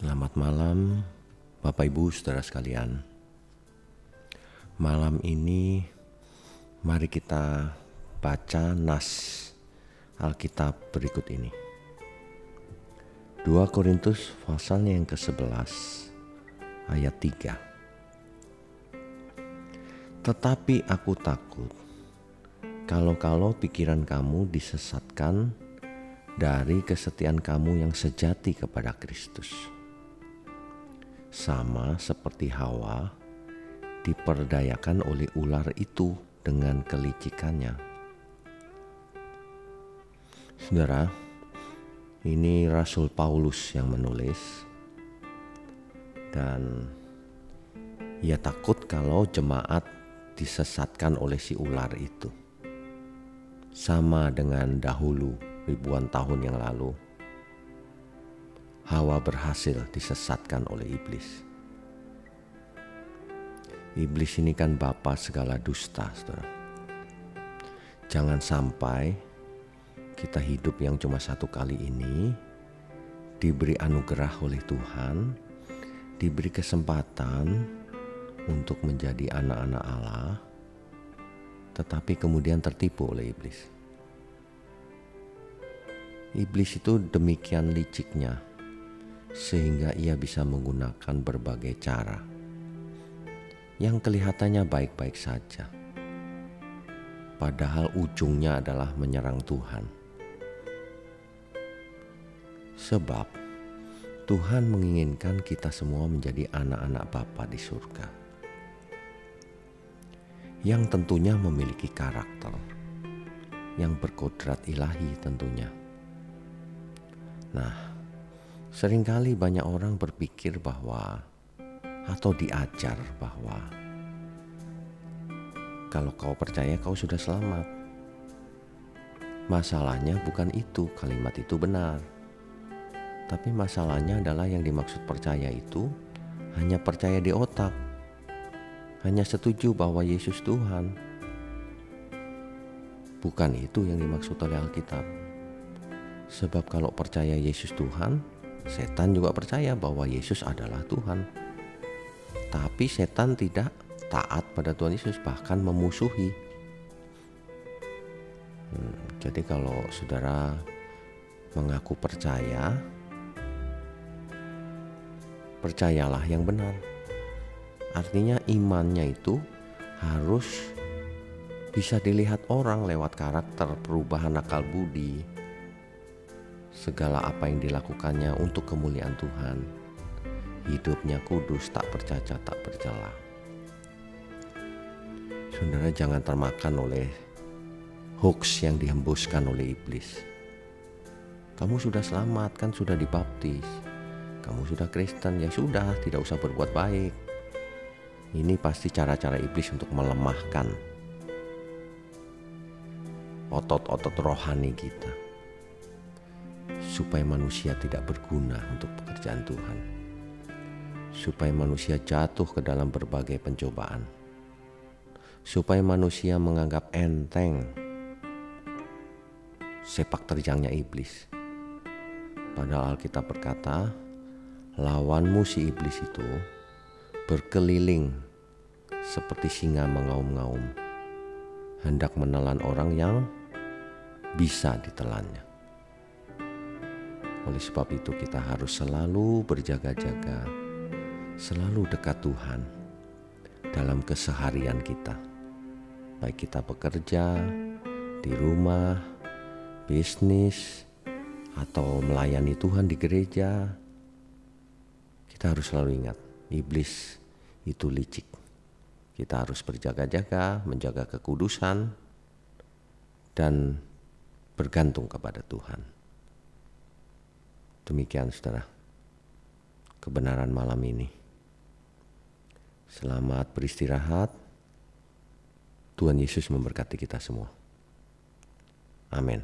Selamat malam, Bapak Ibu, saudara sekalian. Malam ini, mari kita baca nas Alkitab berikut ini. 2 Korintus pasalnya yang ke-11 ayat 3. Tetapi aku takut kalau-kalau pikiran kamu disesatkan dari kesetiaan kamu yang sejati kepada Kristus. Sama seperti Hawa diperdayakan oleh ular itu dengan kelicikannya. Saudara, ini Rasul Paulus yang menulis dan ia takut kalau jemaat disesatkan oleh si ular itu. Sama dengan dahulu ribuan tahun yang lalu. Hawa berhasil disesatkan oleh iblis. Iblis ini kan bapak segala dusta, saudara. Jangan sampai kita hidup yang cuma satu kali ini diberi anugerah oleh Tuhan, diberi kesempatan untuk menjadi anak-anak Allah, tetapi kemudian tertipu oleh iblis. Iblis itu demikian liciknya, sehingga ia bisa menggunakan berbagai cara yang kelihatannya baik-baik saja, padahal ujungnya adalah menyerang Tuhan. Sebab Tuhan menginginkan kita semua menjadi anak-anak Bapa di surga. Yang tentunya memiliki karakter yang berkodrat ilahi tentunya. Nah, sering kali banyak orang berpikir bahwa atau diajar bahwa kalau kau percaya kau sudah selamat. Masalahnya bukan itu, kalimat itu benar tapi masalahnya adalah yang dimaksud percaya itu hanya percaya di otak. Hanya setuju bahwa Yesus Tuhan. Bukan itu yang dimaksud oleh Alkitab. Sebab kalau percaya Yesus Tuhan, setan juga percaya bahwa Yesus adalah Tuhan. Tapi setan tidak taat pada Tuhan Yesus, bahkan memusuhi. Hmm, jadi kalau saudara mengaku percaya, percayalah yang benar. Artinya imannya itu harus bisa dilihat orang lewat karakter, perubahan akal budi, segala apa yang dilakukannya untuk kemuliaan Tuhan. Hidupnya kudus, tak bercacat, tak bercela. Saudara jangan termakan oleh hoax yang dihembuskan oleh iblis. Kamu sudah selamat, kan sudah dibaptis kamu sudah Kristen ya sudah tidak usah berbuat baik ini pasti cara-cara iblis untuk melemahkan otot-otot rohani kita supaya manusia tidak berguna untuk pekerjaan Tuhan. Supaya manusia jatuh ke dalam berbagai pencobaan. Supaya manusia menganggap enteng sepak terjangnya iblis. Padahal Alkitab berkata lawanmu si iblis itu berkeliling seperti singa mengaum-ngaum, hendak menelan orang yang bisa ditelannya. Oleh sebab itu kita harus selalu berjaga-jaga, selalu dekat Tuhan dalam keseharian kita. Baik kita bekerja, di rumah, bisnis, atau melayani Tuhan di gereja, kita harus selalu ingat, iblis itu licik. Kita harus berjaga-jaga, menjaga kekudusan, dan bergantung kepada Tuhan. Demikian saudara, kebenaran malam ini. Selamat beristirahat. Tuhan Yesus memberkati kita semua. Amin.